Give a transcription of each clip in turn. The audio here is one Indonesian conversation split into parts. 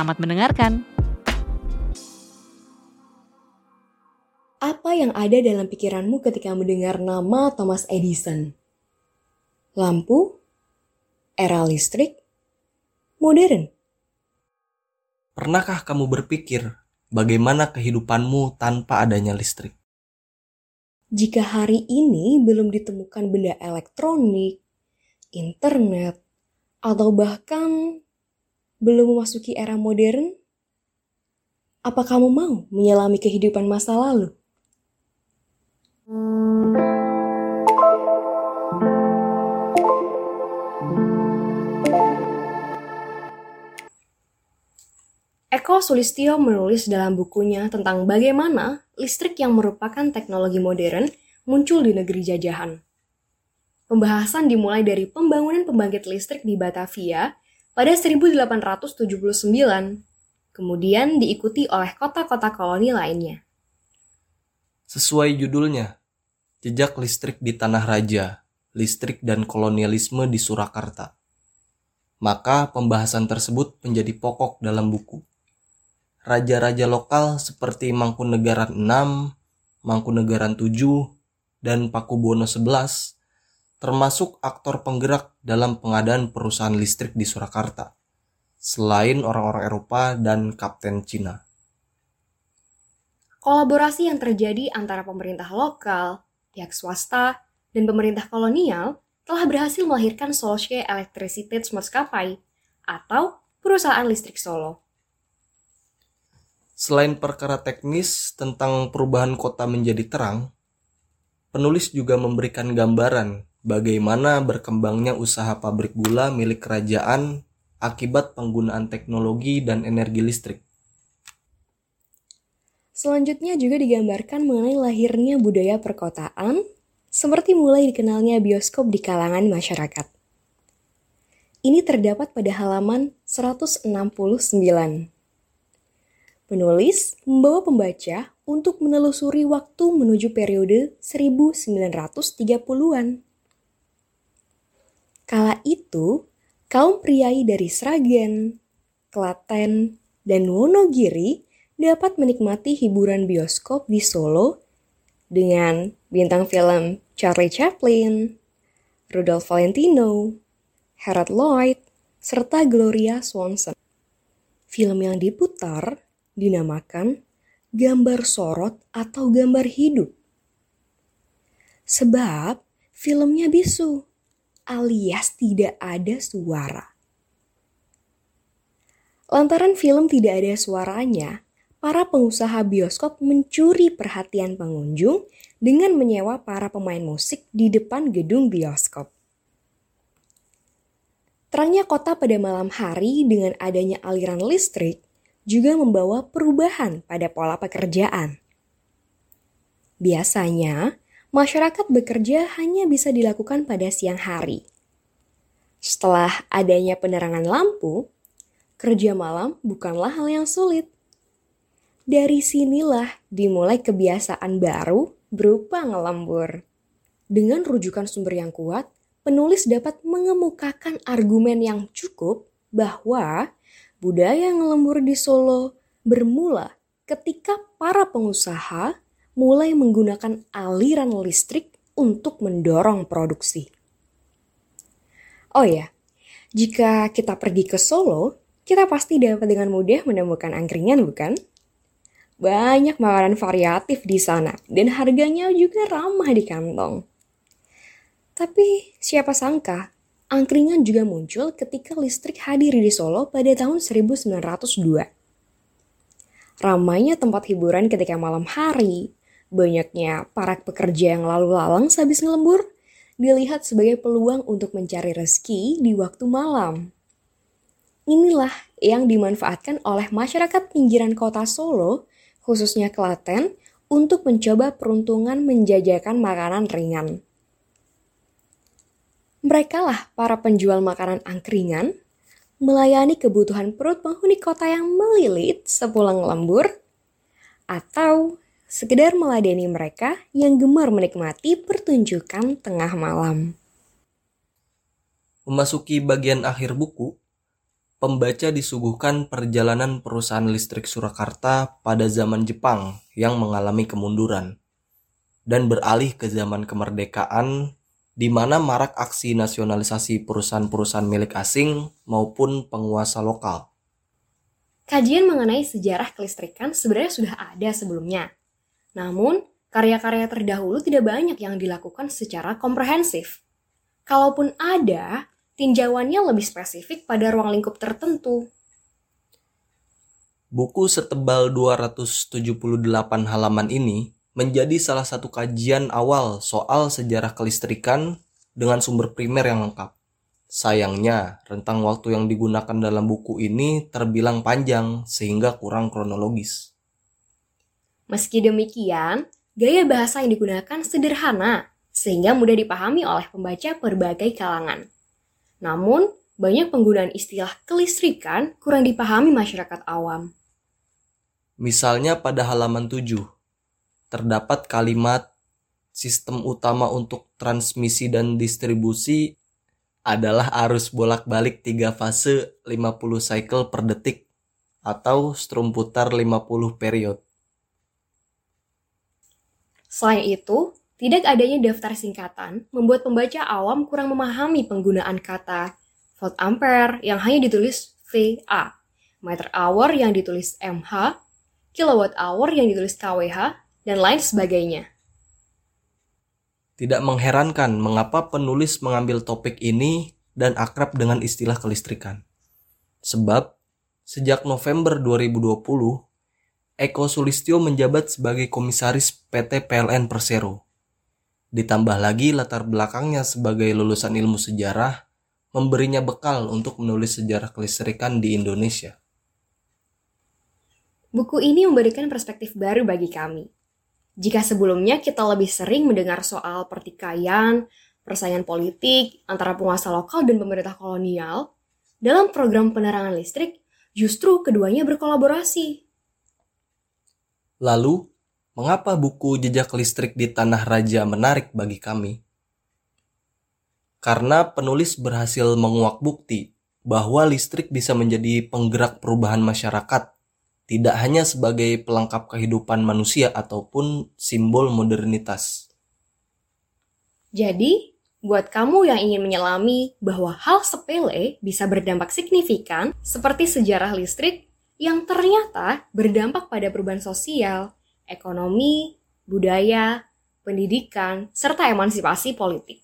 Selamat mendengarkan. Apa yang ada dalam pikiranmu ketika mendengar nama Thomas Edison? Lampu? Era listrik? Modern? Pernahkah kamu berpikir bagaimana kehidupanmu tanpa adanya listrik? Jika hari ini belum ditemukan benda elektronik, internet, atau bahkan belum memasuki era modern? Apa kamu mau menyelami kehidupan masa lalu? Eko Sulistyo menulis dalam bukunya tentang bagaimana listrik yang merupakan teknologi modern muncul di negeri jajahan. Pembahasan dimulai dari pembangunan pembangkit listrik di Batavia pada 1879, kemudian diikuti oleh kota-kota koloni lainnya. Sesuai judulnya, Jejak Listrik di Tanah Raja, Listrik dan Kolonialisme di Surakarta. Maka pembahasan tersebut menjadi pokok dalam buku. Raja-raja lokal seperti Mangkunegaran VI, Mangkunegaran VII, dan Pakubuwono XI termasuk aktor penggerak dalam pengadaan perusahaan listrik di Surakarta, selain orang-orang Eropa dan Kapten Cina. Kolaborasi yang terjadi antara pemerintah lokal, pihak swasta, dan pemerintah kolonial telah berhasil melahirkan Solskjaer Electricité Maskapai atau perusahaan listrik Solo. Selain perkara teknis tentang perubahan kota menjadi terang, penulis juga memberikan gambaran bagaimana berkembangnya usaha pabrik gula milik kerajaan akibat penggunaan teknologi dan energi listrik. Selanjutnya juga digambarkan mengenai lahirnya budaya perkotaan, seperti mulai dikenalnya bioskop di kalangan masyarakat. Ini terdapat pada halaman 169. Penulis membawa pembaca untuk menelusuri waktu menuju periode 1930-an. Kala itu, kaum priai dari Sragen, Klaten, dan Wonogiri dapat menikmati hiburan bioskop di Solo dengan bintang film Charlie Chaplin, Rudolph Valentino, Harold Lloyd, serta Gloria Swanson. Film yang diputar dinamakan gambar sorot atau gambar hidup. Sebab filmnya bisu alias tidak ada suara. Lantaran film tidak ada suaranya, para pengusaha bioskop mencuri perhatian pengunjung dengan menyewa para pemain musik di depan gedung bioskop. Terangnya kota pada malam hari dengan adanya aliran listrik juga membawa perubahan pada pola pekerjaan. Biasanya, masyarakat bekerja hanya bisa dilakukan pada siang hari. Setelah adanya penerangan lampu, kerja malam bukanlah hal yang sulit. Dari sinilah dimulai kebiasaan baru berupa ngelembur. Dengan rujukan sumber yang kuat, penulis dapat mengemukakan argumen yang cukup bahwa budaya ngelembur di Solo bermula ketika para pengusaha mulai menggunakan aliran listrik untuk mendorong produksi. Oh ya, jika kita pergi ke Solo, kita pasti dapat dengan mudah menemukan angkringan bukan? Banyak makanan variatif di sana dan harganya juga ramah di kantong. Tapi siapa sangka, angkringan juga muncul ketika listrik hadir di Solo pada tahun 1902. Ramainya tempat hiburan ketika malam hari, Banyaknya para pekerja yang lalu lalang sehabis ngelembur dilihat sebagai peluang untuk mencari rezeki di waktu malam. inilah yang dimanfaatkan oleh masyarakat pinggiran kota Solo, khususnya Klaten, untuk mencoba peruntungan menjajakan makanan ringan. Mereka lah para penjual makanan angkringan, melayani kebutuhan perut penghuni kota yang melilit sepulang lembur, atau sekedar meladeni mereka yang gemar menikmati pertunjukan tengah malam. Memasuki bagian akhir buku, pembaca disuguhkan perjalanan perusahaan listrik Surakarta pada zaman Jepang yang mengalami kemunduran dan beralih ke zaman kemerdekaan di mana marak aksi nasionalisasi perusahaan-perusahaan milik asing maupun penguasa lokal. Kajian mengenai sejarah kelistrikan sebenarnya sudah ada sebelumnya. Namun, karya-karya terdahulu tidak banyak yang dilakukan secara komprehensif. Kalaupun ada, tinjauannya lebih spesifik pada ruang lingkup tertentu. Buku setebal 278 halaman ini menjadi salah satu kajian awal soal sejarah kelistrikan dengan sumber primer yang lengkap. Sayangnya, rentang waktu yang digunakan dalam buku ini terbilang panjang sehingga kurang kronologis. Meski demikian, gaya bahasa yang digunakan sederhana sehingga mudah dipahami oleh pembaca berbagai kalangan. Namun, banyak penggunaan istilah kelistrikan kurang dipahami masyarakat awam. Misalnya pada halaman 7, terdapat kalimat sistem utama untuk transmisi dan distribusi adalah arus bolak-balik 3 fase 50 cycle per detik atau strum putar 50 period. Selain itu, tidak adanya daftar singkatan membuat pembaca awam kurang memahami penggunaan kata volt ampere yang hanya ditulis VA, meter hour yang ditulis MH, kilowatt hour yang ditulis kWh, dan lain sebagainya. Tidak mengherankan mengapa penulis mengambil topik ini dan akrab dengan istilah kelistrikan. Sebab, sejak November 2020, Eko Sulistyo menjabat sebagai komisaris PT PLN Persero Ditambah lagi latar belakangnya sebagai lulusan ilmu sejarah, memberinya bekal untuk menulis sejarah kelistrikan di Indonesia. Buku ini memberikan perspektif baru bagi kami. Jika sebelumnya kita lebih sering mendengar soal pertikaian, persaingan politik antara penguasa lokal dan pemerintah kolonial, dalam program penerangan listrik, justru keduanya berkolaborasi. Lalu, Mengapa buku Jejak Listrik di Tanah Raja menarik bagi kami? Karena penulis berhasil menguak bukti bahwa listrik bisa menjadi penggerak perubahan masyarakat, tidak hanya sebagai pelengkap kehidupan manusia ataupun simbol modernitas. Jadi, buat kamu yang ingin menyelami bahwa hal sepele bisa berdampak signifikan, seperti sejarah listrik yang ternyata berdampak pada perubahan sosial, ekonomi, budaya, pendidikan, serta emansipasi politik.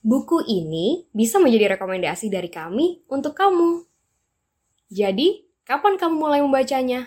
Buku ini bisa menjadi rekomendasi dari kami untuk kamu. Jadi, kapan kamu mulai membacanya?